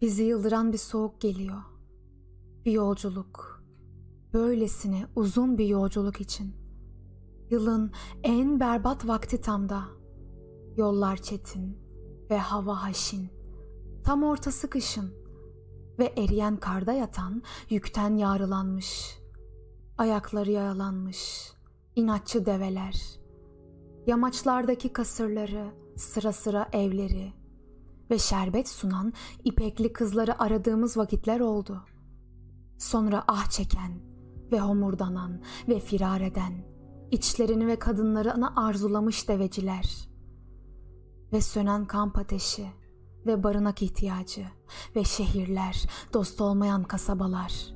Bizi yıldıran bir soğuk geliyor. Bir yolculuk. Böylesine uzun bir yolculuk için. Yılın en berbat vakti tam da. Yollar çetin ve hava haşin. Tam ortası kışın ve eriyen karda yatan yükten yarılanmış. Ayakları yaralanmış. inatçı develer. Yamaçlardaki kasırları, sıra sıra evleri ve şerbet sunan ipekli kızları aradığımız vakitler oldu. Sonra ah çeken ve homurdanan ve firar eden, içlerini ve kadınlarını arzulamış deveciler ve sönen kamp ateşi ve barınak ihtiyacı ve şehirler, dost olmayan kasabalar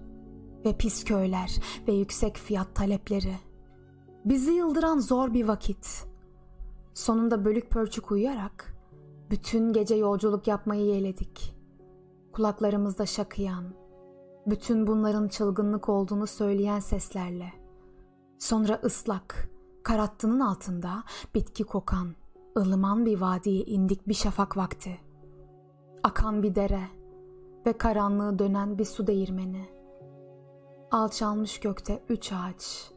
ve pis köyler ve yüksek fiyat talepleri. Bizi yıldıran zor bir vakit. Sonunda bölük pörçük uyuyarak bütün gece yolculuk yapmayı yeğledik. Kulaklarımızda şakıyan, bütün bunların çılgınlık olduğunu söyleyen seslerle. Sonra ıslak, karattının altında bitki kokan, ılıman bir vadiye indik bir şafak vakti. Akan bir dere ve karanlığı dönen bir su değirmeni. Alçalmış gökte üç ağaç.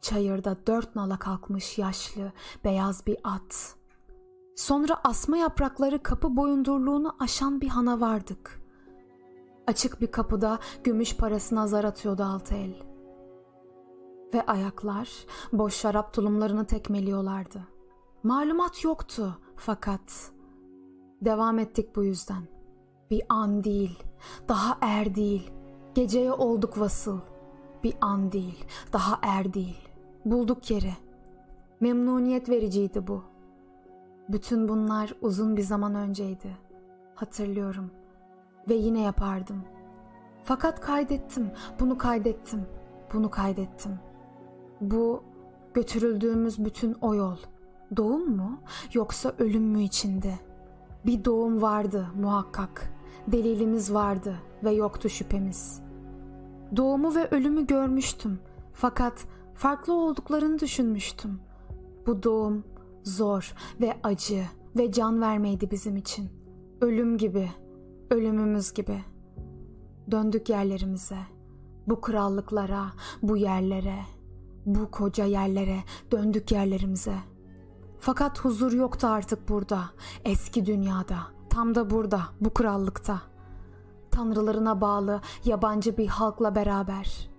Çayırda dört nala kalkmış yaşlı, beyaz bir at. Sonra asma yaprakları kapı boyundurluğunu aşan bir hana vardık. Açık bir kapıda gümüş parasına zar atıyordu altı el. Ve ayaklar boş şarap tulumlarını tekmeliyorlardı. Malumat yoktu fakat devam ettik bu yüzden. Bir an değil, daha er değil. Geceye olduk vasıl. Bir an değil, daha er değil. Bulduk yeri. Memnuniyet vericiydi bu. Bütün bunlar uzun bir zaman önceydi. Hatırlıyorum. Ve yine yapardım. Fakat kaydettim, bunu kaydettim, bunu kaydettim. Bu götürüldüğümüz bütün o yol. Doğum mu yoksa ölüm mü içinde? Bir doğum vardı muhakkak. Delilimiz vardı ve yoktu şüphemiz. Doğumu ve ölümü görmüştüm. Fakat farklı olduklarını düşünmüştüm. Bu doğum zor ve acı ve can vermeydi bizim için. Ölüm gibi, ölümümüz gibi. Döndük yerlerimize, bu krallıklara, bu yerlere, bu koca yerlere döndük yerlerimize. Fakat huzur yoktu artık burada, eski dünyada, tam da burada, bu krallıkta. Tanrılarına bağlı yabancı bir halkla beraber.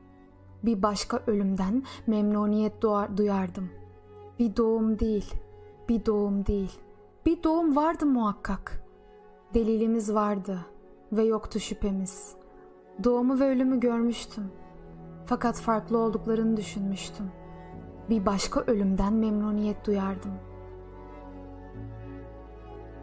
Bir başka ölümden memnuniyet duyardım. Bir doğum değil, bir doğum değil. Bir doğum vardı muhakkak. Delilimiz vardı ve yoktu şüphemiz. Doğumu ve ölümü görmüştüm. Fakat farklı olduklarını düşünmüştüm. Bir başka ölümden memnuniyet duyardım.''